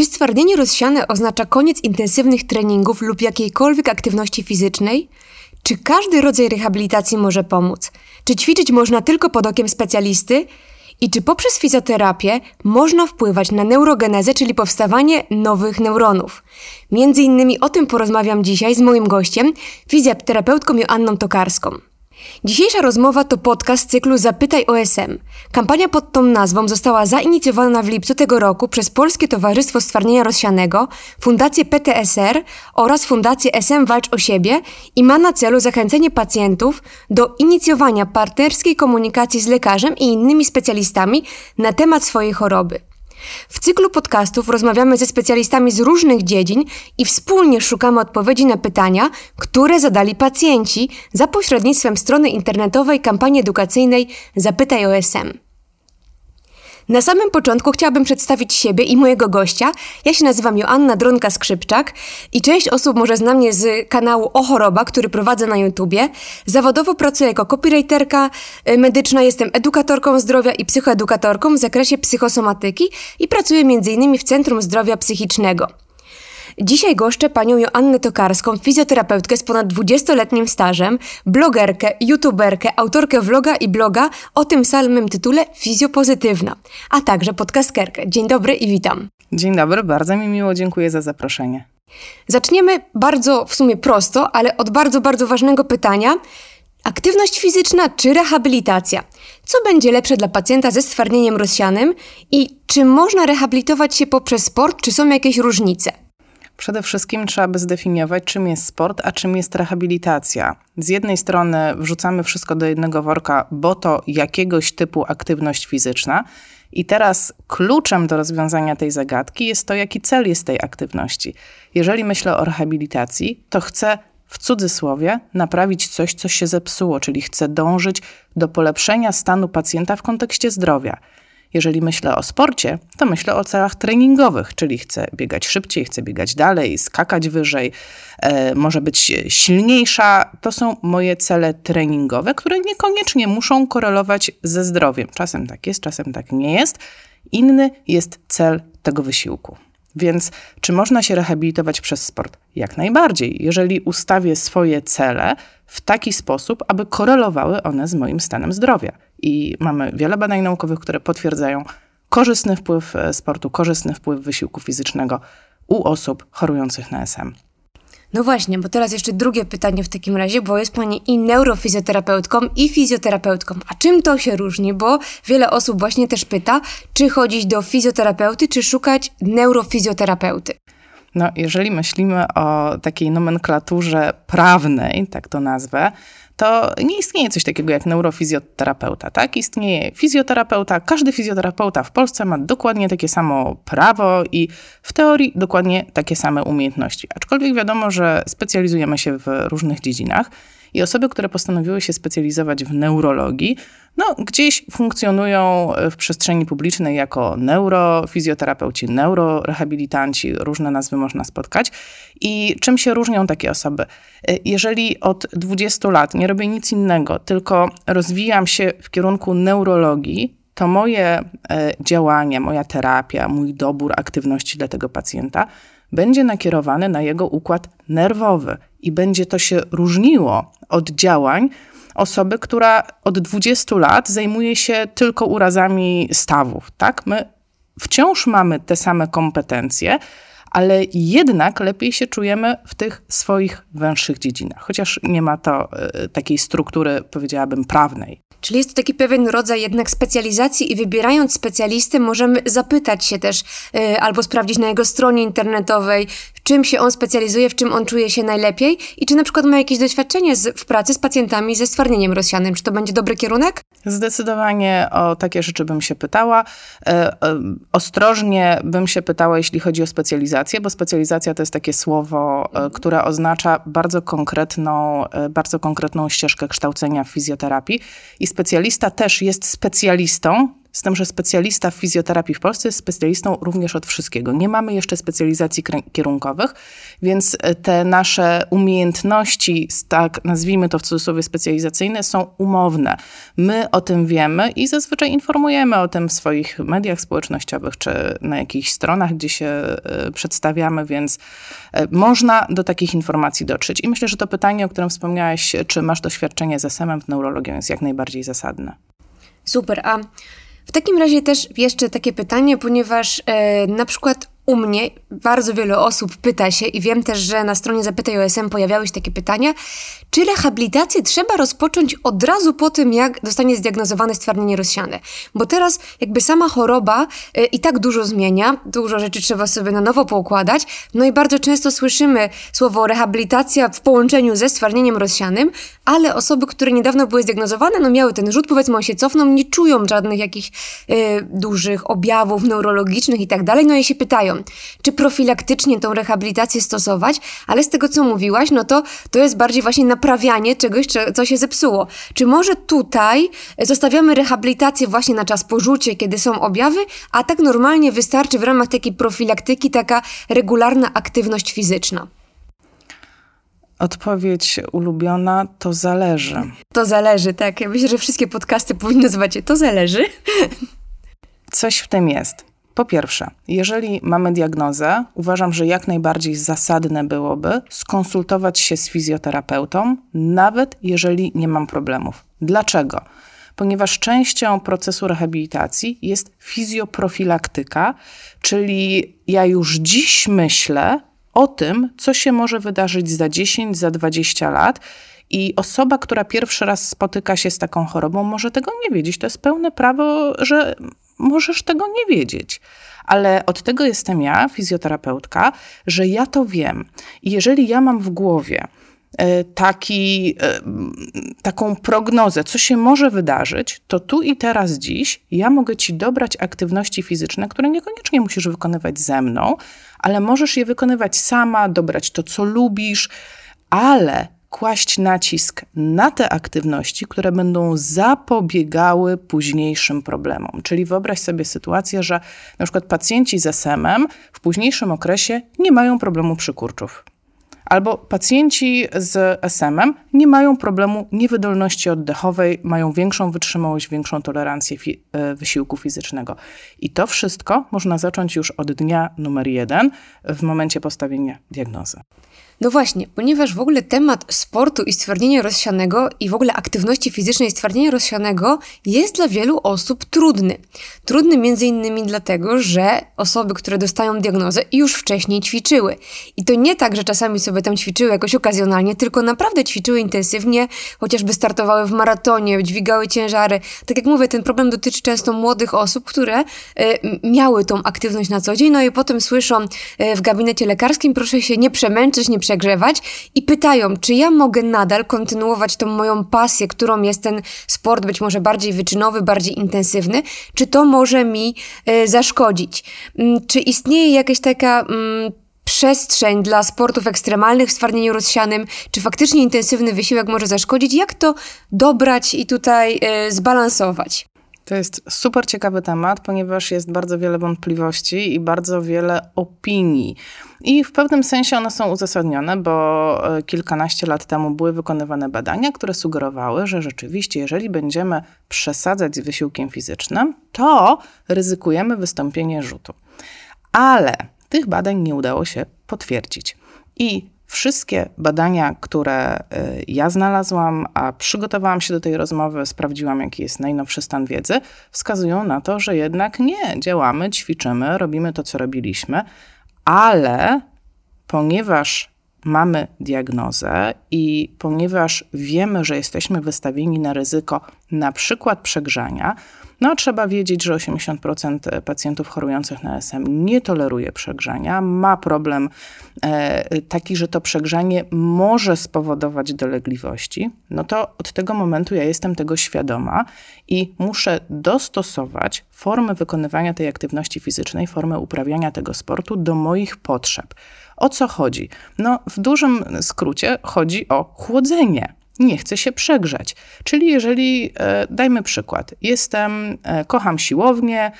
Czy stwardnienie rozsiane oznacza koniec intensywnych treningów lub jakiejkolwiek aktywności fizycznej? Czy każdy rodzaj rehabilitacji może pomóc? Czy ćwiczyć można tylko pod okiem specjalisty? I czy poprzez fizjoterapię można wpływać na neurogenezę, czyli powstawanie nowych neuronów? Między innymi o tym porozmawiam dzisiaj z moim gościem, fizjoterapeutką Joanną Tokarską. Dzisiejsza rozmowa to podcast cyklu Zapytaj OSM. Kampania pod tą nazwą została zainicjowana w lipcu tego roku przez Polskie Towarzystwo Stwardnienia Rozsianego, Fundację PTSR oraz Fundację SM Walcz o Siebie i ma na celu zachęcenie pacjentów do inicjowania partnerskiej komunikacji z lekarzem i innymi specjalistami na temat swojej choroby. W cyklu podcastów rozmawiamy ze specjalistami z różnych dziedzin i wspólnie szukamy odpowiedzi na pytania, które zadali pacjenci za pośrednictwem strony internetowej kampanii edukacyjnej Zapytaj OSM. Na samym początku chciałabym przedstawić siebie i mojego gościa. Ja się nazywam Joanna Dronka-Skrzypczak i część osób może zna mnie z kanału O Choroba, który prowadzę na YouTubie. Zawodowo pracuję jako copywriterka y, medyczna, jestem edukatorką zdrowia i psychoedukatorką w zakresie psychosomatyki i pracuję m.in. w Centrum Zdrowia Psychicznego. Dzisiaj goszczę panią Joannę Tokarską, fizjoterapeutkę z ponad 20-letnim stażem, blogerkę, youtuberkę, autorkę vloga i bloga o tym samym tytule Fizjopozytywna, a także podcastkerkę. Dzień dobry i witam. Dzień dobry, bardzo mi miło, dziękuję za zaproszenie. Zaczniemy bardzo w sumie prosto, ale od bardzo, bardzo ważnego pytania. Aktywność fizyczna czy rehabilitacja? Co będzie lepsze dla pacjenta ze stwardnieniem rozsianym i czy można rehabilitować się poprzez sport, czy są jakieś różnice? Przede wszystkim trzeba by zdefiniować, czym jest sport, a czym jest rehabilitacja. Z jednej strony wrzucamy wszystko do jednego worka, bo to jakiegoś typu aktywność fizyczna. I teraz kluczem do rozwiązania tej zagadki jest to, jaki cel jest tej aktywności. Jeżeli myślę o rehabilitacji, to chcę w cudzysłowie naprawić coś, co się zepsuło, czyli chcę dążyć do polepszenia stanu pacjenta w kontekście zdrowia. Jeżeli myślę o sporcie, to myślę o celach treningowych, czyli chcę biegać szybciej, chcę biegać dalej, skakać wyżej, e, może być silniejsza. To są moje cele treningowe, które niekoniecznie muszą korelować ze zdrowiem. Czasem tak jest, czasem tak nie jest. Inny jest cel tego wysiłku. Więc czy można się rehabilitować przez sport? Jak najbardziej, jeżeli ustawię swoje cele w taki sposób, aby korelowały one z moim stanem zdrowia. I mamy wiele badań naukowych, które potwierdzają korzystny wpływ e, sportu, korzystny wpływ wysiłku fizycznego u osób chorujących na SM. No właśnie, bo teraz jeszcze drugie pytanie w takim razie, bo jest Pani i neurofizjoterapeutką, i fizjoterapeutką. A czym to się różni? Bo wiele osób właśnie też pyta, czy chodzić do fizjoterapeuty, czy szukać neurofizjoterapeuty. No, jeżeli myślimy o takiej nomenklaturze prawnej, tak to nazwę, to nie istnieje coś takiego jak neurofizjoterapeuta, tak? Istnieje fizjoterapeuta. Każdy fizjoterapeuta w Polsce ma dokładnie takie samo prawo i w teorii dokładnie takie same umiejętności. Aczkolwiek wiadomo, że specjalizujemy się w różnych dziedzinach. I osoby, które postanowiły się specjalizować w neurologii, no, gdzieś funkcjonują w przestrzeni publicznej jako neurofizjoterapeuci, neurorehabilitanci, różne nazwy można spotkać. I czym się różnią takie osoby? Jeżeli od 20 lat nie robię nic innego, tylko rozwijam się w kierunku neurologii, to moje e, działanie, moja terapia, mój dobór aktywności dla tego pacjenta będzie nakierowany na jego układ nerwowy i będzie to się różniło od działań osoby, która od 20 lat zajmuje się tylko urazami stawów. Tak? My wciąż mamy te same kompetencje, ale jednak lepiej się czujemy w tych swoich węższych dziedzinach, chociaż nie ma to y, takiej struktury, powiedziałabym, prawnej. Czyli jest to taki pewien rodzaj jednak specjalizacji i wybierając specjalistę możemy zapytać się też yy, albo sprawdzić na jego stronie internetowej, w czym się on specjalizuje, w czym on czuje się najlepiej i czy na przykład ma jakieś doświadczenie z, w pracy z pacjentami ze stwardnieniem rozsianym. Czy to będzie dobry kierunek? Zdecydowanie o takie rzeczy bym się pytała. E, e, ostrożnie bym się pytała, jeśli chodzi o specjalizację, bo specjalizacja to jest takie słowo, e, które oznacza bardzo konkretną, e, bardzo konkretną ścieżkę kształcenia w fizjoterapii. I specjalista też jest specjalistą, z tym, że specjalista w fizjoterapii w Polsce jest specjalistą również od wszystkiego. Nie mamy jeszcze specjalizacji kierunkowych, więc e, te nasze umiejętności, tak nazwijmy to w cudzysłowie specjalizacyjne, są umowne. My o tym wiemy i zazwyczaj informujemy o tym w swoich mediach społecznościowych czy na jakichś stronach, gdzie się e, przedstawiamy, więc e, można do takich informacji dotrzeć. I myślę, że to pytanie, o którym wspomniałeś, czy masz doświadczenie z SM-em w neurologią, jest jak najbardziej zasadne. Super. A w takim razie też jeszcze takie pytanie, ponieważ e, na przykład u mnie bardzo wiele osób pyta się i wiem też, że na stronie Zapytaj OSM pojawiały się takie pytania, czy rehabilitację trzeba rozpocząć od razu po tym, jak zostanie zdiagnozowane stwardnienie rozsiane? Bo teraz jakby sama choroba y, i tak dużo zmienia, dużo rzeczy trzeba sobie na nowo poukładać, no i bardzo często słyszymy słowo rehabilitacja w połączeniu ze stwardnieniem rozsianym, ale osoby, które niedawno były zdiagnozowane, no miały ten rzut, powiedzmy on się cofną, nie czują żadnych jakichś y, dużych objawów neurologicznych i tak dalej, no i się pytają, czy profilaktycznie tą rehabilitację stosować, ale z tego, co mówiłaś, no to to jest bardziej właśnie naprawianie czegoś, co się zepsuło. Czy może tutaj zostawiamy rehabilitację właśnie na czas porzucie, kiedy są objawy, a tak normalnie wystarczy w ramach takiej profilaktyki taka regularna aktywność fizyczna? Odpowiedź ulubiona to zależy. To zależy, tak. Ja myślę, że wszystkie podcasty powinny nazywać się to zależy. Coś w tym jest. Po pierwsze, jeżeli mamy diagnozę, uważam, że jak najbardziej zasadne byłoby skonsultować się z fizjoterapeutą, nawet jeżeli nie mam problemów. Dlaczego? Ponieważ częścią procesu rehabilitacji jest fizjoprofilaktyka, czyli ja już dziś myślę o tym, co się może wydarzyć za 10, za 20 lat. I osoba, która pierwszy raz spotyka się z taką chorobą, może tego nie wiedzieć. To jest pełne prawo, że możesz tego nie wiedzieć. Ale od tego jestem ja, fizjoterapeutka, że ja to wiem. I jeżeli ja mam w głowie e, taki, e, taką prognozę, co się może wydarzyć, to tu i teraz, dziś, ja mogę ci dobrać aktywności fizyczne, które niekoniecznie musisz wykonywać ze mną, ale możesz je wykonywać sama, dobrać to, co lubisz, ale kłaść nacisk na te aktywności, które będą zapobiegały późniejszym problemom. Czyli wyobraź sobie sytuację, że na przykład pacjenci z SM-em w późniejszym okresie nie mają problemu przykurczów. Albo pacjenci z SM-em nie mają problemu niewydolności oddechowej, mają większą wytrzymałość, większą tolerancję fi e, wysiłku fizycznego. I to wszystko można zacząć już od dnia numer jeden w momencie postawienia diagnozy. No właśnie, ponieważ w ogóle temat sportu i stwardnienia rozsianego i w ogóle aktywności fizycznej i stwardnienia rozsianego jest dla wielu osób trudny. Trudny między innymi dlatego, że osoby, które dostają diagnozę już wcześniej ćwiczyły. I to nie tak, że czasami sobie tam ćwiczyły jakoś okazjonalnie, tylko naprawdę ćwiczyły intensywnie, chociażby startowały w maratonie, dźwigały ciężary. Tak jak mówię, ten problem dotyczy często młodych osób, które y, miały tą aktywność na co dzień, no i potem słyszą y, w gabinecie lekarskim, proszę się nie przemęczyć, nie przegrzewać i pytają, czy ja mogę nadal kontynuować tą moją pasję, którą jest ten sport, być może bardziej wyczynowy, bardziej intensywny, czy to może mi y, zaszkodzić? Mm, czy istnieje jakaś taka mm, przestrzeń dla sportów ekstremalnych w stwardnieniu rozsianym? Czy faktycznie intensywny wysiłek może zaszkodzić? Jak to dobrać i tutaj y, zbalansować? To jest super ciekawy temat, ponieważ jest bardzo wiele wątpliwości i bardzo wiele opinii. I w pewnym sensie one są uzasadnione, bo e, kilkanaście lat temu były wykonywane badania, które sugerowały, że rzeczywiście, jeżeli będziemy przesadzać z wysiłkiem fizycznym, to ryzykujemy wystąpienie rzutu. Ale tych badań nie udało się potwierdzić. I Wszystkie badania, które y, ja znalazłam, a przygotowałam się do tej rozmowy, sprawdziłam, jaki jest najnowszy stan wiedzy, wskazują na to, że jednak nie, działamy, ćwiczymy, robimy to, co robiliśmy, ale ponieważ mamy diagnozę i ponieważ wiemy, że jesteśmy wystawieni na ryzyko na przykład przegrzania, no, trzeba wiedzieć, że 80% pacjentów chorujących na SM nie toleruje przegrzania, ma problem e, taki, że to przegrzanie może spowodować dolegliwości. No to od tego momentu ja jestem tego świadoma i muszę dostosować formę wykonywania tej aktywności fizycznej, formę uprawiania tego sportu do moich potrzeb. O co chodzi? No, w dużym skrócie chodzi o chłodzenie nie chcę się przegrzać. Czyli jeżeli, e, dajmy przykład, jestem, e, kocham siłownię,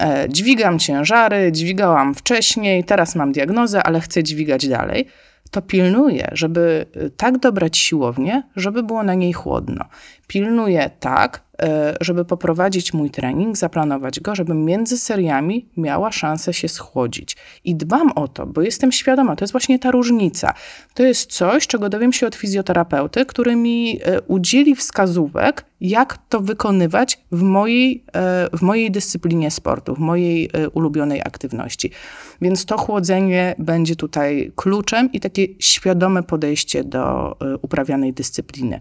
e, dźwigam ciężary, dźwigałam wcześniej, teraz mam diagnozę, ale chcę dźwigać dalej, to pilnuję, żeby tak dobrać siłownię, żeby było na niej chłodno. Pilnuję tak, E, żeby poprowadzić mój trening, zaplanować go, żeby między seriami miała szansę się schłodzić. I dbam o to, bo jestem świadoma, to jest właśnie ta różnica. To jest coś, czego dowiem się od fizjoterapeuty, który mi e, udzieli wskazówek, jak to wykonywać w mojej, e, w mojej dyscyplinie sportu, w mojej ulubionej aktywności. Więc to chłodzenie będzie tutaj kluczem i takie świadome podejście do uprawianej dyscypliny.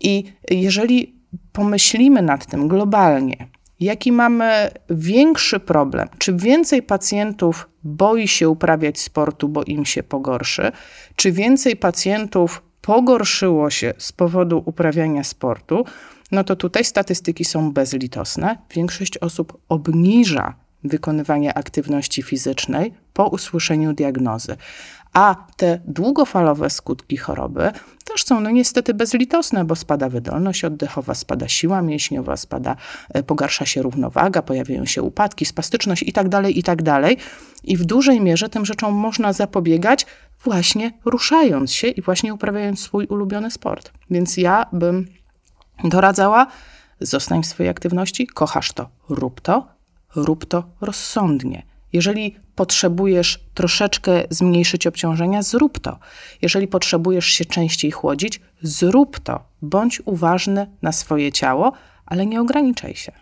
I jeżeli pomyślimy nad tym globalnie, jaki mamy większy problem, czy więcej pacjentów boi się uprawiać sportu, bo im się pogorszy, czy więcej pacjentów pogorszyło się z powodu uprawiania sportu, no to tutaj statystyki są bezlitosne. Większość osób obniża wykonywanie aktywności fizycznej po usłyszeniu diagnozy. A te długofalowe skutki choroby też są no niestety bezlitosne, bo spada wydolność oddechowa, spada siła mięśniowa, spada, e, pogarsza się równowaga, pojawiają się upadki, spastyczność itd., tak itd. Tak I w dużej mierze tym rzeczom można zapobiegać właśnie ruszając się i właśnie uprawiając swój ulubiony sport. Więc ja bym doradzała, zostań w swojej aktywności, kochasz to, rób to, rób to rozsądnie. Jeżeli potrzebujesz troszeczkę zmniejszyć obciążenia, zrób to. Jeżeli potrzebujesz się częściej chłodzić, zrób to. Bądź uważny na swoje ciało, ale nie ograniczaj się.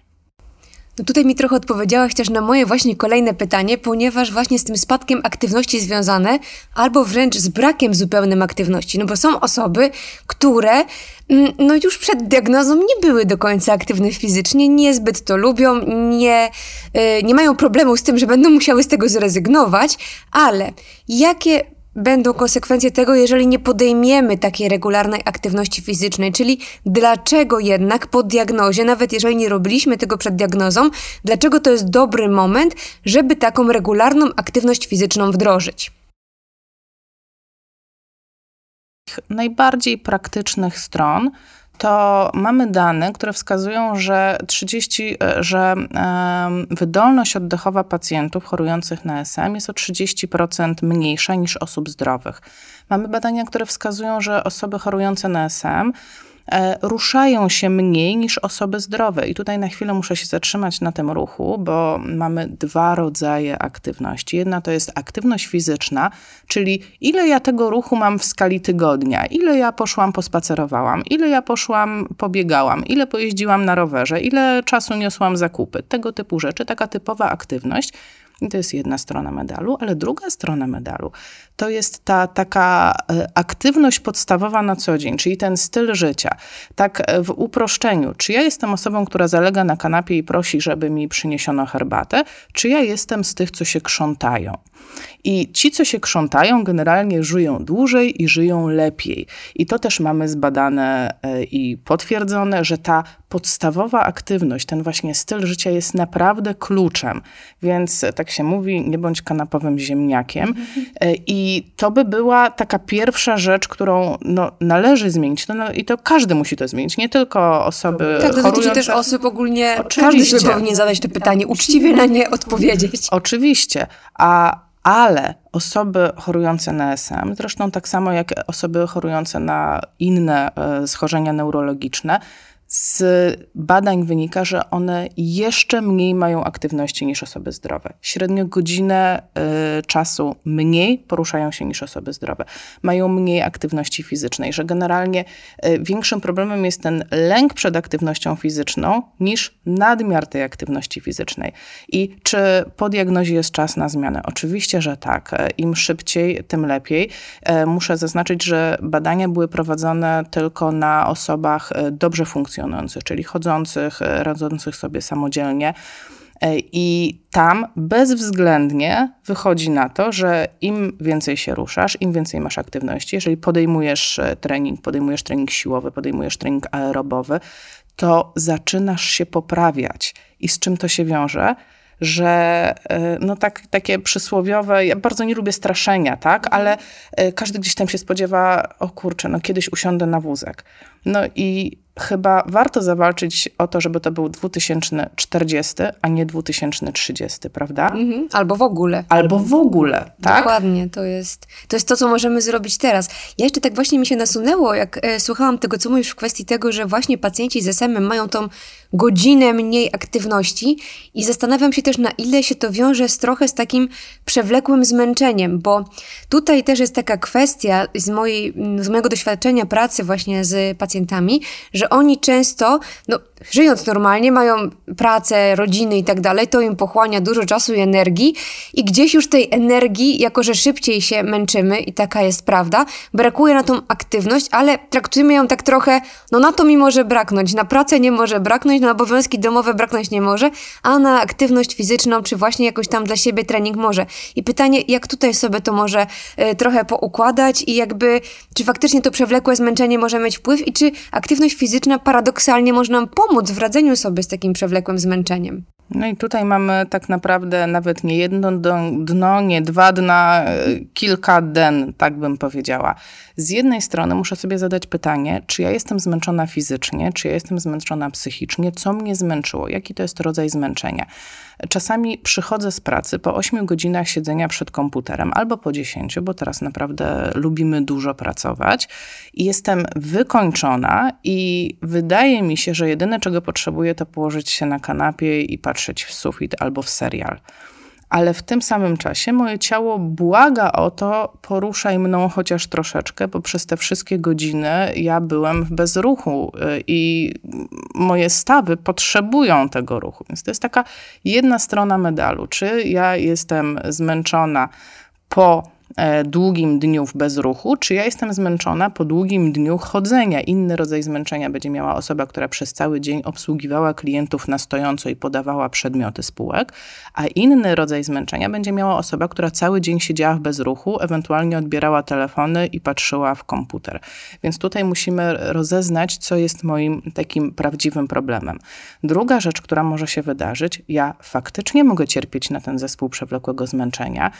No tutaj mi trochę odpowiedziałaś też na moje właśnie kolejne pytanie, ponieważ właśnie z tym spadkiem aktywności związane, albo wręcz z brakiem zupełnym aktywności, no bo są osoby, które mm, no już przed diagnozą nie były do końca aktywne fizycznie, niezbyt to lubią, nie, yy, nie mają problemu z tym, że będą musiały z tego zrezygnować, ale jakie będą konsekwencje tego, jeżeli nie podejmiemy takiej regularnej aktywności fizycznej, czyli dlaczego jednak po diagnozie, nawet jeżeli nie robiliśmy tego przed diagnozą, dlaczego to jest dobry moment, żeby taką regularną aktywność fizyczną wdrożyć. Najbardziej praktycznych stron to mamy dane, które wskazują, że 30, e, że wydolność oddechowa pacjentów chorujących na SM jest o 30% mniejsza niż osób zdrowych. Mamy badania, które wskazują, że osoby chorujące na SM ruszają się mniej niż osoby zdrowe. I tutaj na chwilę muszę się zatrzymać na tym ruchu, bo mamy dwa rodzaje aktywności. Jedna to jest aktywność fizyczna, czyli ile ja tego ruchu mam w skali tygodnia, ile ja poszłam, pospacerowałam, ile ja poszłam, pobiegałam, ile pojeździłam na rowerze, ile czasu niosłam zakupy, tego typu rzeczy, taka typowa aktywność. I to jest jedna strona medalu, ale druga strona medalu to jest ta taka e, aktywność podstawowa na co dzień, czyli ten styl życia. Tak e, w uproszczeniu, czy ja jestem osobą, która zalega na kanapie i prosi, żeby mi przyniesiono herbatę, czy ja jestem z tych, co się krzątają. I ci, co się krzątają, generalnie żyją dłużej i żyją lepiej. I to też mamy zbadane e, i potwierdzone, że ta podstawowa aktywność, ten właśnie styl życia jest naprawdę kluczem. Więc tak się mówi, nie bądź kanapowym ziemniakiem. I to by była taka pierwsza rzecz, którą no, należy zmienić. No, no, I to każdy musi to zmienić, nie tylko osoby Tak, to dotyczy też osób ogólnie. Oczywiście. Każdy sobie powinien zadać to pytanie, uczciwie na nie odpowiedzieć. Oczywiście. A ale osoby chorujące na SM, zresztą tak samo jak osoby chorujące na inne e, schorzenia neurologiczne, z badań wynika, że one jeszcze mniej mają aktywności niż osoby zdrowe. Średnio godzinę y, czasu mniej poruszają się niż osoby zdrowe. Mają mniej aktywności fizycznej, że generalnie y, większym problemem jest ten lęk przed aktywnością fizyczną niż nadmiar tej aktywności fizycznej. I czy po diagnozie jest czas na zmianę? Oczywiście, że tak. E, Im szybciej, tym lepiej. E, muszę zaznaczyć, że badania były prowadzone tylko na osobach e, dobrze funkcjonujących funkcjonujących, czyli chodzących, e, radzących sobie samodzielnie. E, I tam bezwzględnie wychodzi na to, że im więcej się ruszasz, im więcej masz aktywności, jeżeli podejmujesz e, trening, podejmujesz trening siłowy, podejmujesz trening aerobowy, to zaczynasz się poprawiać. I z czym to się wiąże? że no tak, takie przysłowiowe, ja bardzo nie lubię straszenia, tak, Mhm. ale każdy gdzieś tam się spodziewa, o kurczę, no kiedyś usiądę na wózek. No i chyba warto zawalczyć o to, żeby to był 2040, a nie 2030, prawda? Mhm. Albo w ogóle. Albo w ogóle, tak? Dokładnie, to jest, to jest to, co możemy zrobić teraz. Ja jeszcze tak właśnie mi się nasunęło, jak e, słuchałam tego, co mówisz w kwestii tego, że właśnie pacjenci z SM-em mają tą godzinę mniej aktywności i zastanawiam się też, na ile się to wiąże z trochę z takim przewlekłym zmęczeniem, bo tutaj też jest taka kwestia z, mojej, z mojego doświadczenia pracy właśnie z pacjentami, że oni często, no, żyjąc normalnie, mają pracę, rodziny i tak dalej, to im pochłania dużo czasu i energii i gdzieś już tej energii, jako że szybciej się męczymy i taka jest prawda, brakuje na tą aktywność, ale traktujemy ją tak trochę, no na to mi może braknąć, na pracę nie może braknąć, na obowiązki domowe braknąć nie może, a na aktywność fizyczną, czy właśnie jakoś tam dla siebie trening może. I pytanie, jak tutaj sobie to może e, trochę poukładać i jakby, czy faktycznie to przewlekłe zmęczenie może mieć wpływ i czy aktywność fizyczna paradoksalnie może nam pomóc w radzeniu sobie z takim przewlekłym zmęczeniem. No i tutaj mamy tak naprawdę nawet nie jedno dno, nie dwa dna, e, kilka den, tak bym powiedziała. Z jednej strony muszę sobie zadać pytanie, czy ja jestem zmęczona fizycznie, czy ja jestem zmęczona psychicznie, co mnie zmęczyło, jaki to jest rodzaj zmęczenia. Czasami przychodzę z pracy po 8 godzinach siedzenia przed komputerem albo po 10, bo teraz naprawdę lubimy dużo pracować i jestem wykończona i wydaje mi się, że jedyne czego potrzebuję to położyć się na kanapie i patrzeć w sufit albo w serial ale w tym samym czasie moje ciało błaga o to, poruszaj mną chociaż troszeczkę, bo przez te wszystkie godziny ja byłem w bezruchu y, i moje stawy potrzebują tego ruchu. Więc to jest taka jedna strona medalu. Czy ja jestem zmęczona po długim dniu w bezruchu, czy ja jestem zmęczona po długim dniu chodzenia. Inny rodzaj zmęczenia będzie miała osoba, która przez cały dzień obsługiwała klientów na stojąco i podawała przedmioty spółek, a inny rodzaj zmęczenia będzie miała osoba, która cały dzień siedziała w bezruchu, ewentualnie odbierała telefony i patrzyła w komputer. Więc tutaj musimy rozeznać, co jest moim takim prawdziwym problemem. Druga rzecz, która może się wydarzyć, ja faktycznie mogę cierpieć na ten zespół przewlekłego zmęczenia,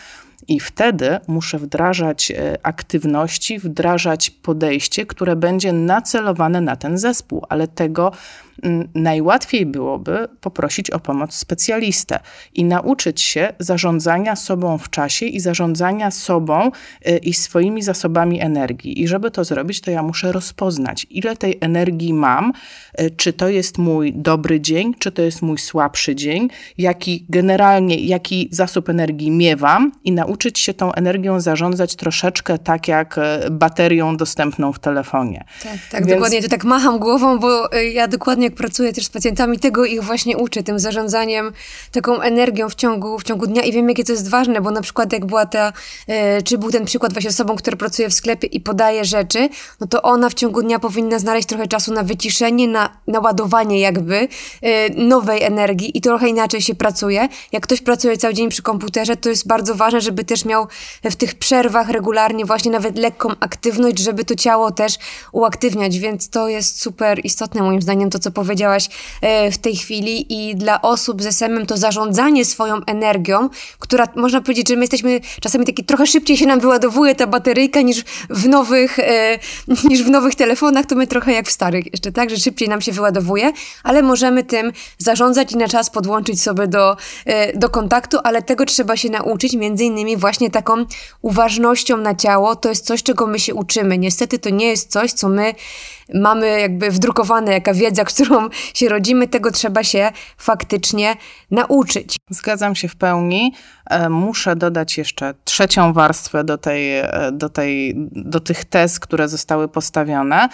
i wtedy muszę wdrażać e, aktywności, wdrażać podejście, które będzie nacelowane na ten zespół, ale tego najłatwiej byłoby poprosić o pomoc specjalistę i nauczyć się zarządzania sobą w czasie i zarządzania sobą e, i swoimi zasobami energii. I żeby to zrobić, to ja muszę rozpoznać, ile tej energii mam, e, czy to jest mój dobry dzień, czy to jest mój słabszy dzień, jaki generalnie, jaki zasób energii miewam i nauczyć się tą energią zarządzać troszeczkę tak jak e, baterią dostępną w telefonie. Tak, tak, Więc... dokładnie. To tak macham głową, bo ja dokładnie jak pracuję też z pacjentami, tego ich właśnie uczę, tym zarządzaniem, taką energią w ciągu, w ciągu dnia i wiem, jakie to jest ważne, bo na przykład jak była ta, e, czy był ten przykład właśnie osobą, która pracuje w sklepie i podaje rzeczy, no to ona w ciągu dnia powinna znaleźć trochę czasu na wyciszenie, na naładowanie jakby nowej energii i trochę inaczej się pracuje. Jak ktoś pracuje cały dzień przy komputerze, to jest bardzo ważne, żeby też miał w tych przerwach regularnie właśnie nawet lekką aktywność, żeby to ciało też uaktywniać, więc to jest super istotne moim zdaniem to, co powiedziałaś e, w tej chwili i dla osób z SM-em to zarządzanie swoją energią, która można powiedzieć, że my jesteśmy czasami taki trochę szybciej się nam wyładowuje ta bateryjka niż w nowych, e, niż w nowych telefonach, to my trochę jak w starych jeszcze, tak, że szybciej nam się wyładowuje, ale możemy tym zarządzać i na czas podłączyć sobie do, e, do kontaktu, ale tego trzeba się nauczyć, między innymi właśnie taką uważnością na ciało, to jest coś, czego my się uczymy. Niestety to nie jest coś, co my mamy jakby wdrukowane, jaka wiedza, którą się rodzimy, tego trzeba się faktycznie nauczyć. Zgadzam się w pełni. E, muszę dodać jeszcze trzecią warstwę do, tej, e, do, tej, do tych tez, które zostały postawione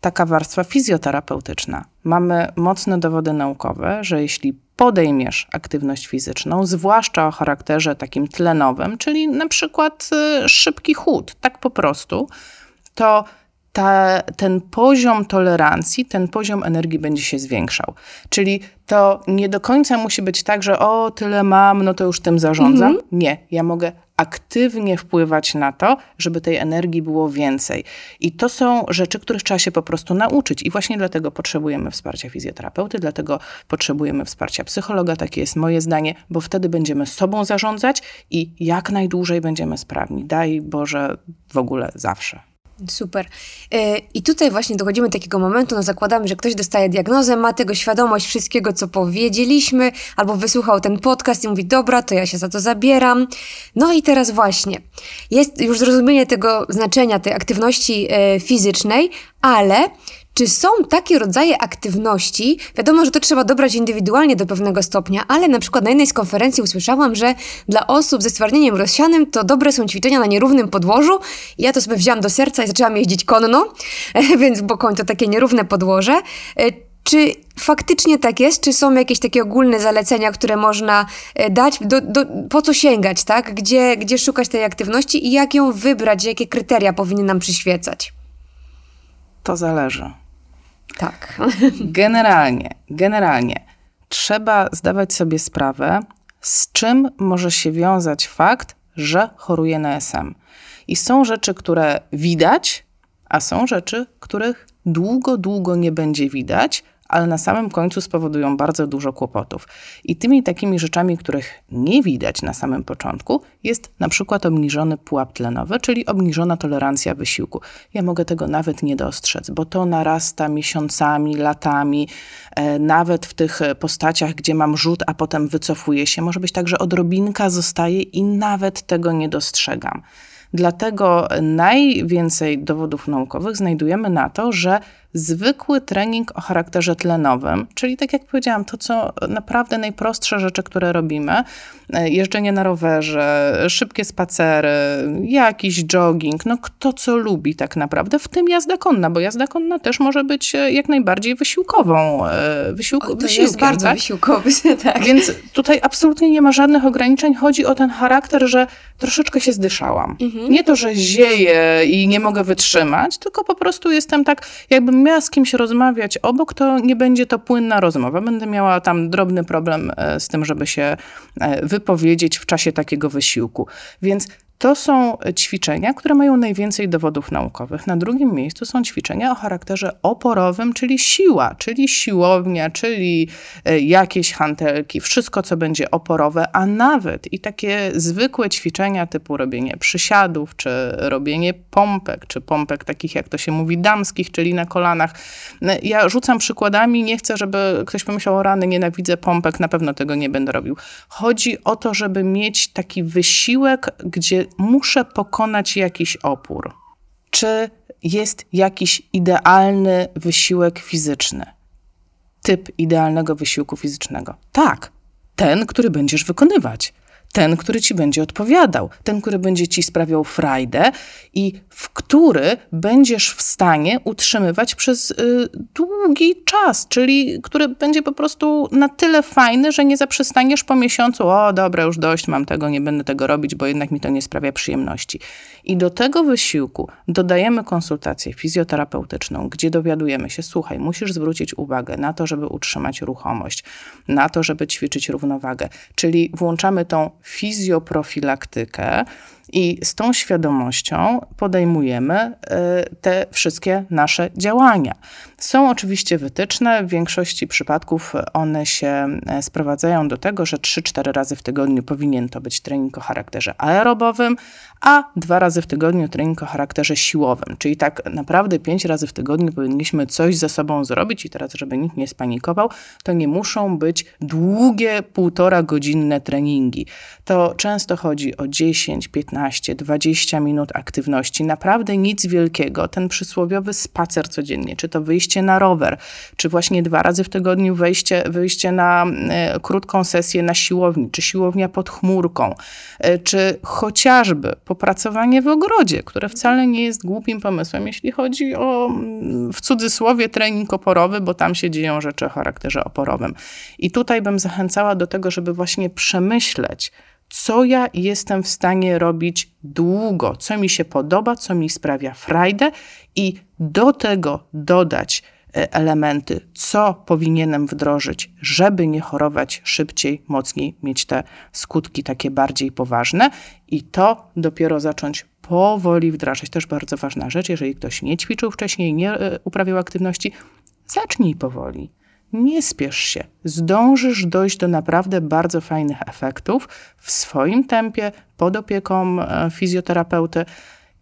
taka warstwa fizjoterapeutyczna. Mamy mocne dowody naukowe, że jeśli podejmiesz aktywność fizyczną, zwłaszcza o charakterze takim tlenowym, czyli na przykład y, szybki chód, tak po prostu, to ta, ten poziom tolerancji, ten poziom energii będzie się zwiększał. Czyli to nie do końca musi być tak, że o, tyle mam, no to już tym zarządzam. Mhm. Nie, ja mogę aktywnie wpływać na to, żeby tej energii było więcej. I to są rzeczy, których trzeba się po prostu nauczyć. I właśnie dlatego potrzebujemy wsparcia fizjoterapeuty, dlatego potrzebujemy wsparcia psychologa, takie jest moje zdanie, bo wtedy będziemy sobą zarządzać i jak najdłużej będziemy sprawni. Daj Boże, w ogóle zawsze. Super. E, I tutaj właśnie dochodzimy do takiego momentu, no zakładamy, że ktoś dostaje diagnozę, ma tego świadomość wszystkiego, co powiedzieliśmy, albo wysłuchał ten podcast i mówi, dobra, to ja się za to zabieram. No i teraz właśnie, jest już zrozumienie tego znaczenia tej aktywności e, fizycznej, ale czy są takie rodzaje aktywności? Wiadomo, że to trzeba dobrać indywidualnie do pewnego stopnia, ale na przykład na jednej z konferencji usłyszałam, że dla osób ze stwardnieniem rozsianym to dobre są ćwiczenia na nierównym podłożu. Ja to sobie wzięłam do serca i zaczęłam jeździć konno, więc bo koń to takie nierówne podłoże. E, czy faktycznie tak jest? Czy są jakieś takie ogólne zalecenia, które można e, dać? Do, do, po co sięgać, tak? Gdzie, gdzie szukać tej aktywności i jak ją wybrać? Jakie kryteria powinny nam przyświecać? To zależy. Tak. Generalnie, generalnie trzeba zdawać sobie sprawę, z czym może się wiązać fakt, że choruje na SM. I są rzeczy, które widać, a są rzeczy, których długo, długo nie będzie widać, ale na samym końcu spowodują bardzo dużo kłopotów. I tymi takimi rzeczami, których nie widać na samym początku, jest na przykład obniżony pułap tlenowy, czyli obniżona tolerancja wysiłku. Ja mogę tego nawet nie dostrzec, bo to narasta miesiącami, latami, e, nawet w tych postaciach, gdzie mam rzut, a potem wycofuję się. Może być tak, że odrobinka zostaje i nawet tego nie dostrzegam. Dlatego najwięcej dowodów naukowych znajdujemy na to, że zwykły trening o charakterze tlenowym, czyli tak jak powiedziałam, to co naprawdę najprostsze rzeczy, które robimy, e, jeżdżenie na rowerze, szybkie spacery, jakiś jogging, no kto co lubi tak naprawdę, w tym jazda konna, bo jazda konna też może być e, jak najbardziej wysiłkową, e, wysiłku, o, to jest bardzo tak? wysiłkowy, tak. Więc tutaj absolutnie nie ma żadnych ograniczeń, chodzi o ten charakter, że troszeczkę się zdyszałam. Mhm. Nie to, że zieję i nie mogę wytrzymać, tylko po prostu jestem tak, jakbym miała z kimś rozmawiać obok, to nie będzie to płynna rozmowa. Będę miała tam drobny problem e, z tym, żeby się e, wypowiedzieć w czasie takiego wysiłku. Więc to są ćwiczenia, które mają najwięcej dowodów naukowych. Na drugim miejscu są ćwiczenia o charakterze oporowym, czyli siła, czyli siłownia, czyli e, jakieś hantelki, wszystko, co będzie oporowe, a nawet i takie zwykłe ćwiczenia typu robienie przysiadów, czy robienie pompek, czy pompek takich, jak to się mówi, damskich, czyli na kolanach. E, ja rzucam przykładami, nie chcę, żeby ktoś pomyślał, o rany, nienawidzę pompek, na pewno tego nie będę robił. Chodzi o to, żeby mieć taki wysiłek, gdzie muszę pokonać jakiś opór. Czy jest jakiś idealny wysiłek fizyczny? Typ idealnego wysiłku fizycznego? Tak, ten, który będziesz wykonywać ten, który ci będzie odpowiadał, ten, który będzie ci sprawiał frajdę i w który będziesz w stanie utrzymywać przez y, długi czas, czyli który będzie po prostu na tyle fajny, że nie zaprzestaniesz po miesiącu, o dobra, już dość, mam tego, nie będę tego robić, bo jednak mi to nie sprawia przyjemności. I do tego wysiłku dodajemy konsultację fizjoterapeutyczną, gdzie dowiadujemy się, słuchaj, musisz zwrócić uwagę na to, żeby utrzymać ruchomość, na to, żeby ćwiczyć równowagę, czyli włączamy tą fizjoprofilaktykę, i z tą świadomością podejmujemy e, te wszystkie nasze działania. Są oczywiście wytyczne, w większości przypadków one się e, sprowadzają do tego, że 3-4 razy w tygodniu powinien to być trening o charakterze aerobowym, a dwa razy w tygodniu trening o charakterze siłowym. Czyli tak naprawdę 5 razy w tygodniu powinniśmy coś ze sobą zrobić i teraz, żeby nikt nie spanikował, to nie muszą być długie, półtora godzinne treningi. To często chodzi o 10, 15, 20 minut aktywności. Naprawdę nic wielkiego. Ten przysłowiowy spacer codziennie, czy to wyjście na rower, czy właśnie dwa razy w tygodniu wejście, wyjście na e, krótką sesję na siłowni, czy siłownia pod chmurką, e, czy chociażby popracowanie w ogrodzie, które wcale nie jest głupim pomysłem, jeśli chodzi o mm, w cudzysłowie trening oporowy, bo tam się dzieją rzeczy o charakterze oporowym. I tutaj bym zachęcała do tego, żeby właśnie przemyśleć, co ja jestem w stanie robić długo, co mi się podoba, co mi sprawia frajdę i do tego dodać e, elementy, co powinienem wdrożyć, żeby nie chorować szybciej, mocniej, mieć te skutki takie bardziej poważne i to dopiero zacząć powoli wdrażać. Też bardzo ważna rzecz, jeżeli ktoś nie ćwiczył wcześniej, nie e, uprawiał aktywności, zacznij powoli. Nie spiesz się. Zdążysz dojść do naprawdę bardzo fajnych efektów w swoim tempie, pod opieką e, fizjoterapeuty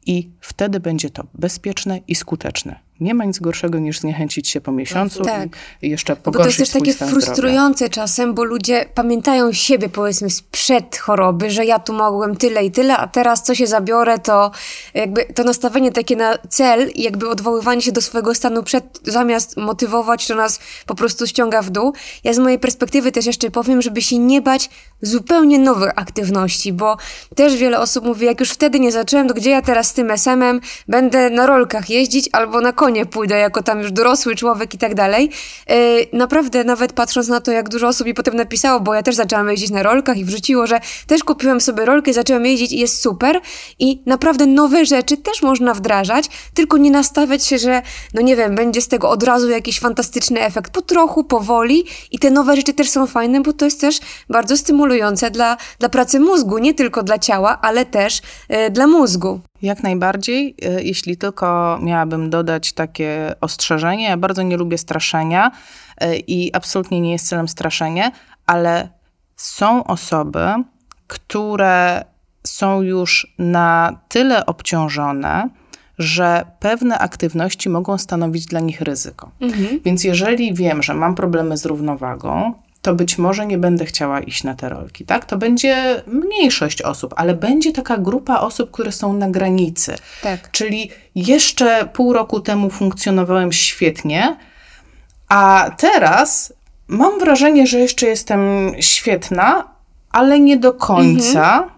i wtedy będzie to bezpieczne i skuteczne. Nie ma nic gorszego niż zniechęcić się po miesiącu tak. i jeszcze pogorszyć Bo to jest też takie frustrujące zdrowia. czasem, bo ludzie pamiętają siebie powiedzmy sprzed choroby, że ja tu mogłem tyle i tyle, a teraz co się zabiorę, to jakby to nastawienie takie na cel i jakby odwoływanie się do swojego stanu przed, zamiast motywować, to nas po prostu ściąga w dół. Ja z mojej perspektywy też jeszcze powiem, żeby się nie bać zupełnie nowych aktywności, bo też wiele osób mówi, jak już wtedy nie zacząłem, to gdzie ja teraz z tym SM-em będę na rolkach jeździć albo na konie pójdę jako tam już dorosły człowiek i tak dalej. E, naprawdę nawet patrząc na to, jak dużo osób mi potem napisało, bo ja też zaczęłam jeździć na rolkach i wrzuciło, że też kupiłem sobie rolkę zaczęłam jeździć i jest super i naprawdę nowe rzeczy też można wdrażać, tylko nie nastawiać się, że no nie wiem, będzie z tego od razu jakiś fantastyczny efekt. Po trochu, powoli i te nowe rzeczy też są fajne, bo to jest też bardzo stymulujące dla, dla pracy mózgu, nie tylko dla ciała, ale też y, dla mózgu. Jak najbardziej. E, jeśli tylko miałabym dodać takie ostrzeżenie, ja bardzo nie lubię straszenia e, i absolutnie nie jest celem straszenie, ale są osoby, które są już na tyle obciążone, że pewne aktywności mogą stanowić dla nich ryzyko. Mhm. Więc jeżeli wiem, że mam problemy z równowagą, to być może nie będę chciała iść na te rolki, tak? To będzie mniejszość osób, ale będzie taka grupa osób, które są na granicy. Tak. Czyli jeszcze pół roku temu funkcjonowałem świetnie, a teraz mam wrażenie, że jeszcze jestem świetna, ale nie do końca. Mhm.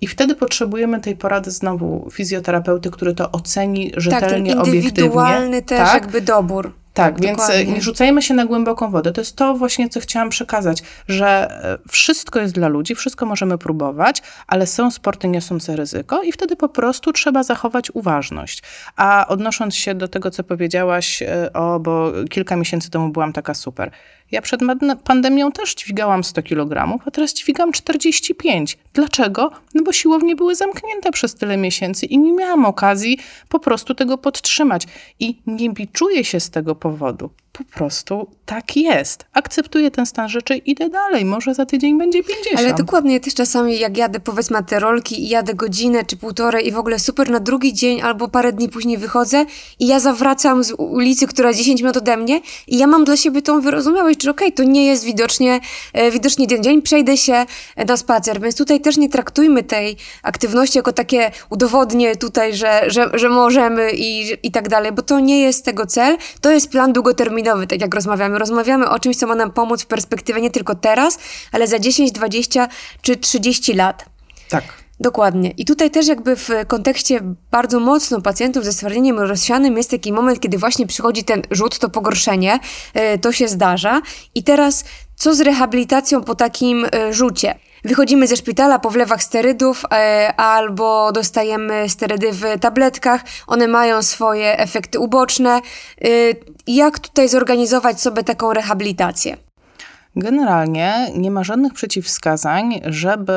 I wtedy potrzebujemy tej porady znowu fizjoterapeuty, który to oceni rzetelnie, tak, ten indywidualny też tak? jakby dobór. Tak, Dokładnie. więc nie rzucajmy się na głęboką wodę. To jest to właśnie, co chciałam przekazać, że e, wszystko jest dla ludzi, wszystko możemy próbować, ale są sporty niosące ryzyko i wtedy po prostu trzeba zachować uważność. A odnosząc się do tego, co powiedziałaś, e, o, bo kilka miesięcy temu byłam taka super. Ja przed pandemią też dźwigałam 100 kg, a teraz dźwigam 45. Dlaczego? No bo siłownie były zamknięte przez tyle miesięcy i nie miałam okazji po prostu tego podtrzymać. I nie biczuję się z tego powodu po prostu tak jest. Akceptuję ten stan rzeczy, idę dalej. Może za tydzień będzie 50. Ale dokładnie, też czasami jak jadę powiedzmy te rolki i jadę godzinę czy półtorej i w ogóle super, na drugi dzień albo parę dni później wychodzę i ja zawracam z ulicy, która 10 minut ode mnie i ja mam dla siebie tą wyrozumiałość, że okej, okay, to nie jest widocznie, e, widocznie ten dzień, przejdę się na spacer. Więc tutaj też nie traktujmy tej aktywności jako takie udowodnie tutaj, że, że, że możemy i, i tak dalej, bo to nie jest tego cel. To jest plan długoterminowy tak jak rozmawiamy. Rozmawiamy o czymś, co ma nam pomóc w perspektywie nie tylko teraz, ale za 10, 20 czy 30 lat. Tak. Dokładnie. I tutaj też jakby w kontekście bardzo mocno pacjentów ze stwardnieniem rozsianym jest taki moment, kiedy właśnie przychodzi ten rzut, to pogorszenie, e, to się zdarza. I teraz co z rehabilitacją po takim e, rzucie? Wychodzimy ze szpitala po wlewach sterydów e, albo dostajemy sterydy w tabletkach. One mają swoje efekty uboczne. E, jak tutaj zorganizować sobie taką rehabilitację? Generalnie nie ma żadnych przeciwwskazań, żeby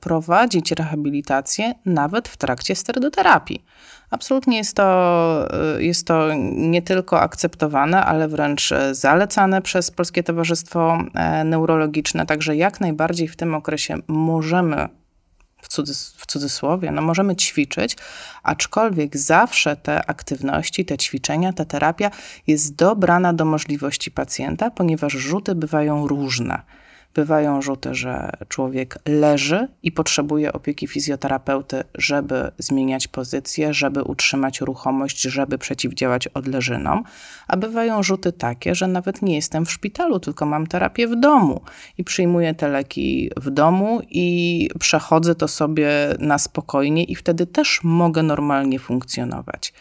prowadzić rehabilitację nawet w trakcie sterydoterapii. Absolutnie jest to, y, jest to nie tylko akceptowane, ale wręcz zalecane przez Polskie Towarzystwo e, Neurologiczne. Także jak najbardziej w tym okresie możemy w, cudzys w cudzysłowie, no możemy ćwiczyć, aczkolwiek zawsze te aktywności, te ćwiczenia, ta terapia jest dobrana do możliwości pacjenta, ponieważ rzuty bywają różne bywają rzuty, że człowiek leży i potrzebuje opieki fizjoterapeuty, żeby zmieniać pozycję, żeby utrzymać ruchomość, żeby przeciwdziałać odleżynom, a bywają rzuty takie, że nawet nie jestem w szpitalu, tylko mam terapię w domu i przyjmuję te leki w domu i przechodzę to sobie na spokojnie i wtedy też mogę normalnie funkcjonować.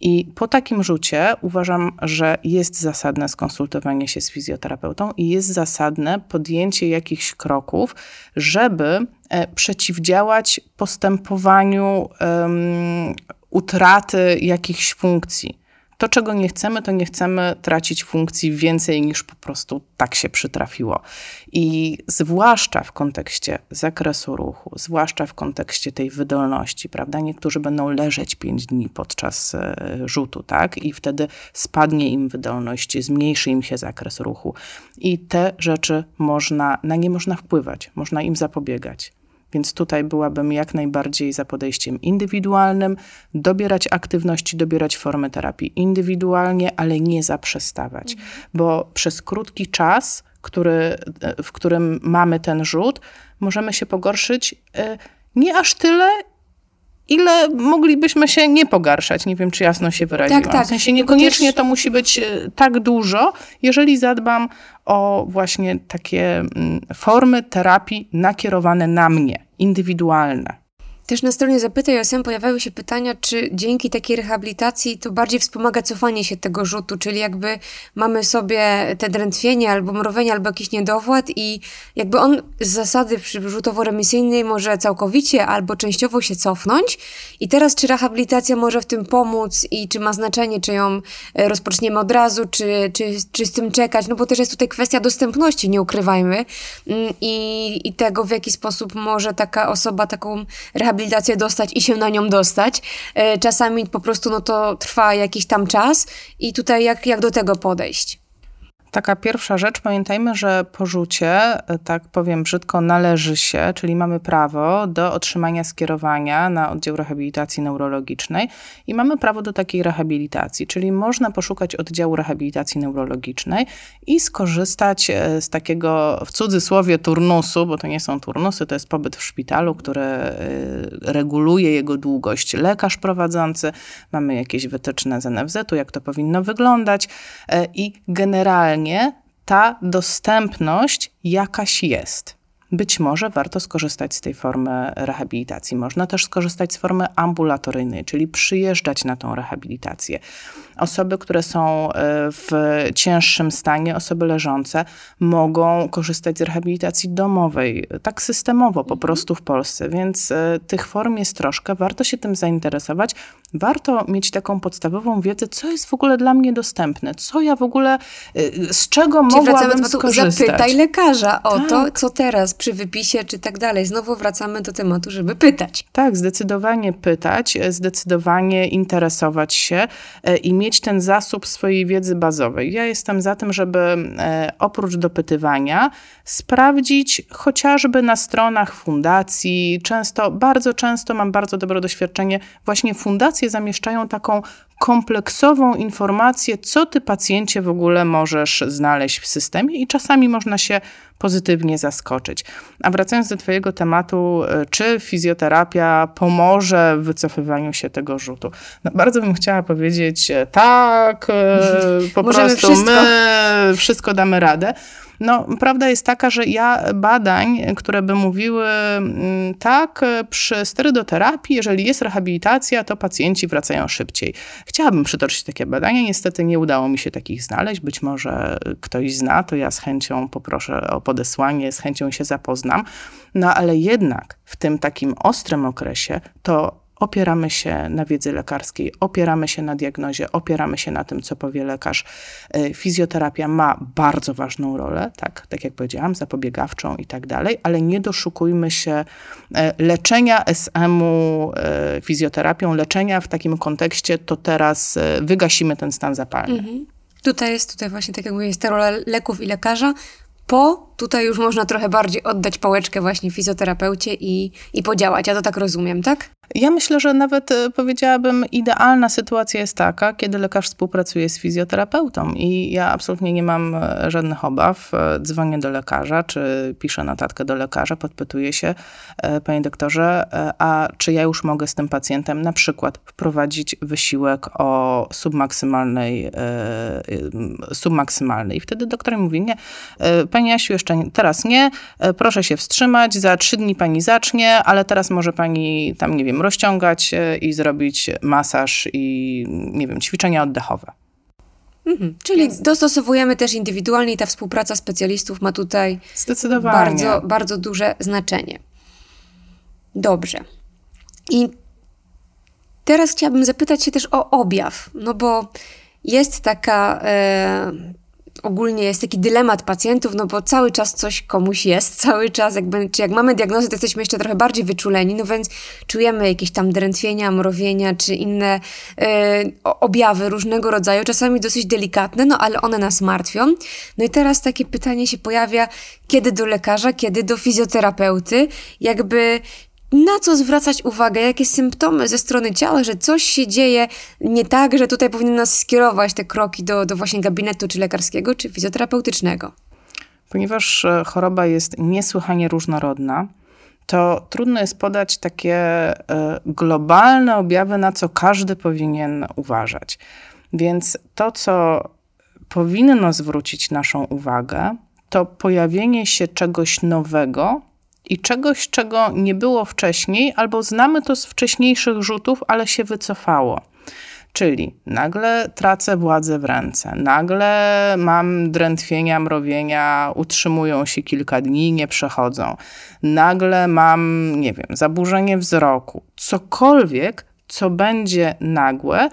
I po takim rzucie uważam, że jest zasadne skonsultowanie się z fizjoterapeutą i jest zasadne podjęcie jakichś kroków, żeby e, przeciwdziałać postępowaniu um, utraty jakichś funkcji To, czego nie chcemy, to nie chcemy tracić funkcji więcej niż po prostu tak się przytrafiło. I zwłaszcza w kontekście zakresu ruchu, zwłaszcza w kontekście tej wydolności, prawda? Niektórzy będą leżeć 5 dni podczas e, rzutu, tak? I wtedy spadnie im wydolność, zmniejszy im się zakres ruchu. I te rzeczy można, na nie można wpływać, można im zapobiegać. Więc tutaj byłabym jak najbardziej za podejściem indywidualnym, dobierać aktywności, dobierać formy terapii indywidualnie, ale nie zaprzestawać, mhm. bo przez krótki czas, który, w którym mamy ten rzut, możemy się pogorszyć e, nie aż tyle, ile moglibyśmy się nie pogarszać. Nie wiem, czy jasno się wyraziłam. Tak, tak. W sensie niekoniecznie to musi być e, tak dużo, jeżeli zadbam o właśnie takie mm, formy terapii nakierowane na mnie, indywidualne. Też na stronie Zapytaj OSM pojawiały się pytania, czy dzięki takiej rehabilitacji to bardziej wspomaga cofanie się tego rzutu, czyli jakby mamy sobie te drętwienie albo mrowienie, albo jakiś niedowład i jakby on z zasady rzutowo-remisyjnej może całkowicie albo częściowo się cofnąć. I teraz czy rehabilitacja może w tym pomóc i czy ma znaczenie, czy ją e, rozpoczniemy od razu, czy, czy, czy z tym czekać, no bo też jest tutaj kwestia dostępności, nie ukrywajmy. Mm, i, i tego, w jaki sposób może taka osoba taką rehabilitację rehabilitację dostać i się na nią dostać. E, czasami po prostu no to trwa jakiś tam czas i tutaj jak, jak do tego podejść? Taka pierwsza rzecz, pamiętajmy, że porzucie, e, tak powiem brzydko, należy się, czyli mamy prawo do otrzymania skierowania na oddział rehabilitacji neurologicznej i mamy prawo do takiej rehabilitacji, czyli można poszukać oddziału rehabilitacji neurologicznej i skorzystać e, z takiego w cudzysłowie turnusu, bo to nie są turnusy, to jest pobyt w szpitalu, który e, reguluje jego długość lekarz prowadzący. Mamy jakieś wytyczne z NFZ-u, jak to powinno wyglądać i generalnie ta dostępność jakaś jest. Być może warto skorzystać z tej formy rehabilitacji. Można też skorzystać z formy ambulatoryjnej, czyli przyjeżdżać na tą rehabilitację. Osoby, które są e, w cięższym stanie, osoby leżące, mogą korzystać z rehabilitacji domowej, tak systemowo po mhm. prostu w Polsce, więc e, tych form jest troszkę. Warto się tym zainteresować. Warto mieć taką podstawową wiedzę, co jest w ogóle dla mnie dostępne, co ja w ogóle, e, z czego Czyli mogłabym skorzystać. Zapytaj lekarza o tak. to, co teraz przy wypisie czy tak dalej. Znowu wracamy do tematu, żeby pytać. Tak, zdecydowanie pytać, zdecydowanie interesować się i mieć mieć ten zasób swojej wiedzy bazowej. Ja jestem za tym, żeby e, oprócz dopytywania sprawdzić chociażby na stronach fundacji, często, bardzo często mam bardzo dobre doświadczenie, właśnie fundacje zamieszczają taką kompleksową informację, co ty pacjencie w ogóle możesz znaleźć w systemie i czasami można się pozytywnie zaskoczyć. A wracając do twojego tematu, e, czy fizjoterapia pomoże w wycofywaniu się tego rzutu? No, bardzo bym chciała powiedzieć e, tak, e, po Możemy prostu wszystko. my wszystko damy radę. No, prawda jest taka, że ja badań, które by mówiły mm, tak, przy sterydoterapii, jeżeli jest rehabilitacja, to pacjenci wracają szybciej. Chciałabym przytoczyć takie badania, niestety nie udało mi się takich znaleźć. Być może ktoś zna, to ja z chęcią poproszę o podesłanie, z chęcią się zapoznam. No ale jednak w tym takim ostrym okresie to opieramy się na wiedzy lekarskiej, opieramy się na diagnozie, opieramy się na tym, co powie lekarz. E, fizjoterapia ma bardzo ważną rolę, tak, tak jak powiedziałam, zapobiegawczą i tak dalej, ale nie doszukujmy się e, leczenia SM-u e, fizjoterapią, leczenia w takim kontekście, to teraz wygasimy ten stan zapalny. Mhm. Tutaj jest, tutaj właśnie tak jak mówię, jest ta rola leków i lekarza, po tutaj już można trochę bardziej oddać pałeczkę właśnie fizjoterapeucie i, i podziałać. Ja to tak rozumiem, tak? Ja myślę, że nawet e, powiedziałabym, idealna sytuacja jest taka, kiedy lekarz współpracuje z fizjoterapeutą i ja absolutnie nie mam e, żadnych obaw. E, dzwonię do lekarza, czy piszę notatkę do lekarza, podpytuję się, panie doktorze, a czy ja już mogę z tym pacjentem na przykład wprowadzić wysiłek o submaksymalnej, submaksymalnej. I wtedy doktor mówi, nie, pani Jasiu, jeszcze nie, teraz nie, proszę się wstrzymać, za trzy dni pani zacznie, ale teraz może pani tam, nie wiem, rozciągać i zrobić masaż i, nie wiem, ćwiczenia oddechowe. Mhm. Czyli Więc... dostosowujemy też indywidualnie i ta współpraca specjalistów ma tutaj bardzo, bardzo duże znaczenie. Dobrze. I teraz chciałabym zapytać się też o objaw, no bo jest taka e, ogólnie jest taki dylemat pacjentów, no bo cały czas coś komuś jest, cały czas jakby, czy jak mamy diagnozę, to jesteśmy jeszcze trochę bardziej wyczuleni, no więc czujemy jakieś tam drętwienia, mrowienia, czy inne e, objawy różnego rodzaju, czasami dosyć delikatne, no ale one nas martwią. No i teraz takie pytanie się pojawia, kiedy do lekarza, kiedy do fizjoterapeuty, jakby na co zwracać uwagę, jakie symptomy ze strony ciała, że coś się dzieje nie tak, że tutaj powinny nas skierować te kroki do, do właśnie gabinetu czy lekarskiego, czy fizjoterapeutycznego. Ponieważ e, choroba jest niesłychanie różnorodna, to trudno jest podać takie e, globalne objawy, na co każdy powinien uważać. Więc to, co powinno zwrócić naszą uwagę, to pojawienie się czegoś nowego, i czegoś, czego nie było wcześniej, albo znamy to z wcześniejszych rzutów, ale się wycofało. Czyli nagle tracę władzę w ręce, nagle mam drętwienia, mrowienia, utrzymują się kilka dni, nie przechodzą. Nagle mam, nie wiem, zaburzenie wzroku. Cokolwiek, co będzie nagłe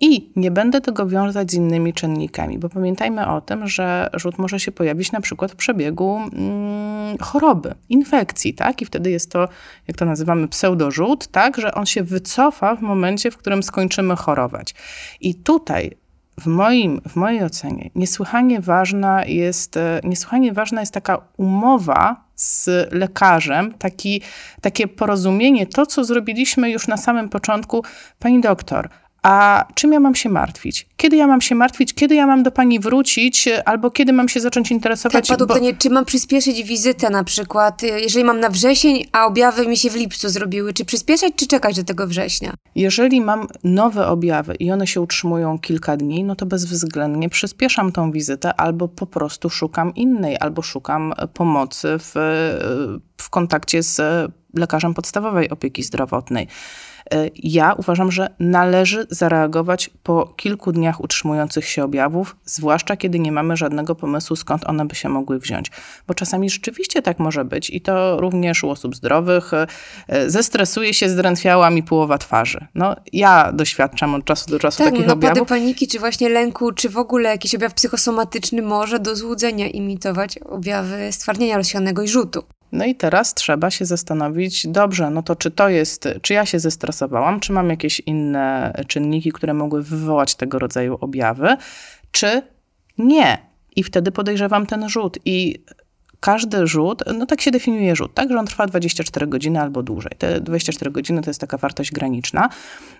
i nie będę tego wiązać z innymi czynnikami, bo pamiętajmy o tym, że rzut może się pojawić na przykład w przebiegu mm, choroby, infekcji, tak? I wtedy jest to, jak to nazywamy, pseudorzut, tak? Że on się wycofa w momencie, w którym skończymy chorować. I tutaj w, moim, w mojej ocenie niesłychanie ważna jest, e, niesłychanie ważna jest taka umowa z lekarzem, taki, takie porozumienie, to co zrobiliśmy już na samym początku. Pani doktor, a czym ja mam się martwić? Kiedy ja mam się martwić? Kiedy ja mam do pani wrócić? Albo kiedy mam się zacząć interesować? Tak, padło pytanie, czy mam przyspieszyć wizytę na przykład, jeżeli mam na wrzesień, a objawy mi się w lipcu zrobiły. Czy przyspieszać, czy czekać do tego września? Jeżeli mam nowe objawy i one się utrzymują kilka dni, no to bezwzględnie przyspieszam tą wizytę albo po prostu szukam innej, albo szukam pomocy w, w kontakcie z lekarzem podstawowej opieki zdrowotnej. E, ja uważam, że należy zareagować po kilku dniach utrzymujących się objawów, zwłaszcza kiedy nie mamy żadnego pomysłu, skąd one by się mogły wziąć. Bo czasami rzeczywiście tak może być i to również u osób zdrowych. E, zestresuje się, zdrętwiała mi połowa twarzy. No, ja doświadczam od czasu do czasu tak, takich no, objawów. paniki, czy właśnie lęku, czy w ogóle jakiś objaw psychosomatyczny może do złudzenia imitować objawy stwardnienia rozsianego i rzutu. No i teraz trzeba się zastanowić, dobrze, no to czy to jest, czy ja się zestresowałam, czy mam jakieś inne czynniki, które mogły wywołać tego rodzaju objawy, czy nie. I wtedy podejrzewam ten rzut. I każdy rzut, no tak się definiuje rzut, tak, że on trwa 24 godziny albo dłużej. Te 24 godziny to jest taka wartość graniczna.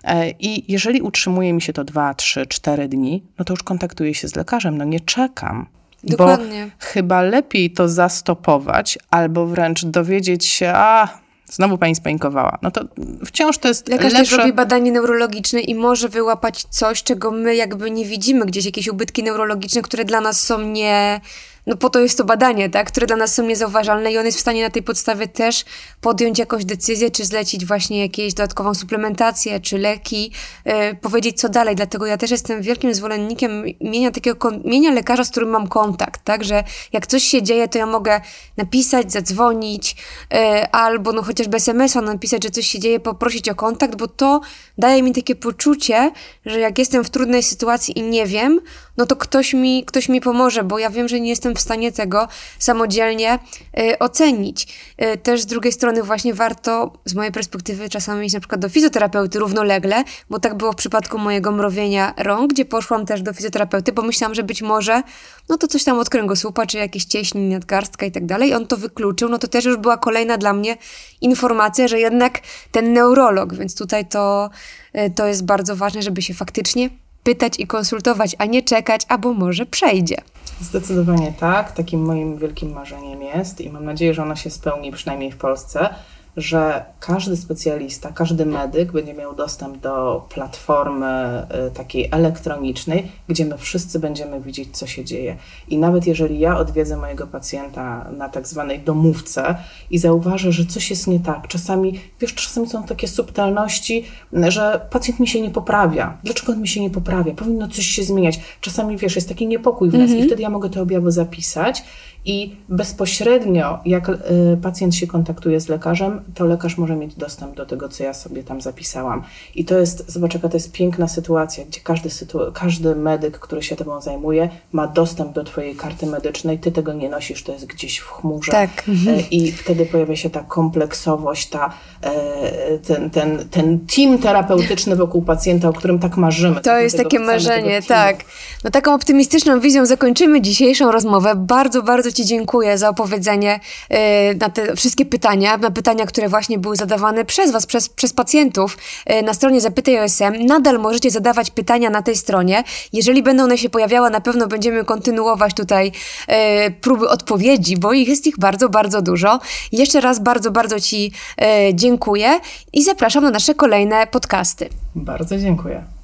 E, I jeżeli utrzymuje mi się to 2, 3, 4 dni, no to już kontaktuję się z lekarzem, no nie czekam. Dokładnie. Bo chyba lepiej to zastopować, albo wręcz dowiedzieć się, a znowu pani spanikowała. No to wciąż to jest Lekarz lepsze... też robi badanie neurologiczne i może wyłapać coś, czego my jakby nie widzimy, gdzieś jakieś ubytki neurologiczne, które dla nas są nie no po to jest to badanie, tak, które dla nas są niezauważalne i on jest w stanie na tej podstawie też podjąć jakąś decyzję, czy zlecić właśnie jakieś dodatkową suplementację, czy leki, yy, powiedzieć co dalej. Dlatego ja też jestem wielkim zwolennikiem mienia takiego, mienia lekarza, z którym mam kontakt, tak, że jak coś się dzieje, to ja mogę napisać, zadzwonić, yy, albo no chociażby SMS-a napisać, że coś się dzieje, poprosić o kontakt, bo to daje mi takie poczucie, że jak jestem w trudnej sytuacji i nie wiem, no to ktoś mi, ktoś mi pomoże, bo ja wiem, że nie jestem w stanie tego samodzielnie y, ocenić. Y, też z drugiej strony właśnie warto, z mojej perspektywy, czasami iść na przykład do fizjoterapeuty równolegle, bo tak było w przypadku mojego mrowienia rąk, gdzie poszłam też do fizjoterapeuty, bo myślałam, że być może no to coś tam od kręgosłupa, czy jakieś cieśni, nadgarstka i tak dalej. On to wykluczył, no to też już była kolejna dla mnie informacja, że jednak ten neurolog, więc tutaj to, y, to jest bardzo ważne, żeby się faktycznie pytać i konsultować, a nie czekać, albo może przejdzie. Zdecydowanie tak. Takim moim wielkim marzeniem jest i mam nadzieję, że ono się spełni przynajmniej w Polsce że każdy specjalista, każdy medyk będzie miał dostęp do platformy y, takiej elektronicznej, gdzie my wszyscy będziemy widzieć, co się dzieje. I nawet jeżeli ja odwiedzę mojego pacjenta na tak zwanej domówce i zauważę, że coś jest nie tak, czasami, wiesz, czasami są takie subtelności, że pacjent mi się nie poprawia. Dlaczego on mi się nie poprawia? Powinno coś się zmieniać. Czasami, wiesz, jest taki niepokój w nas mm -hmm. i mhm. wtedy ja mogę te objawy zapisać i bezpośrednio, jak y, pacjent się kontaktuje z lekarzem, to lekarz może mieć dostęp do tego, co ja sobie tam zapisałam. I to jest, zobacz, jaka to jest piękna sytuacja, gdzie każdy, sytu- każdy medyk, który się tobą zajmuje, ma dostęp do twojej karty medycznej, ty tego nie nosisz, to jest gdzieś w chmurze. Tak. E, I wtedy pojawia się ta kompleksowość, ta, e, ten, ten, ten team terapeutyczny wokół pacjenta, o którym tak marzymy. To jest takie marzenie, tak. No taką optymistyczną wizją zakończymy dzisiejszą rozmowę. Bardzo, bardzo Ci dziękuję za opowiedzenie y, na te wszystkie pytania, na pytania, które właśnie były zadawane przez Was, przez, przez pacjentów y, na stronie Zapytaj OSM. Nadal możecie zadawać pytania na tej stronie. Jeżeli będą one się pojawiały, na pewno będziemy kontynuować tutaj y, próby odpowiedzi, bo ich jest ich bardzo, bardzo dużo. Jeszcze raz bardzo, bardzo Ci dziękuję i zapraszam na nasze kolejne podcasty. Bardzo dziękuję.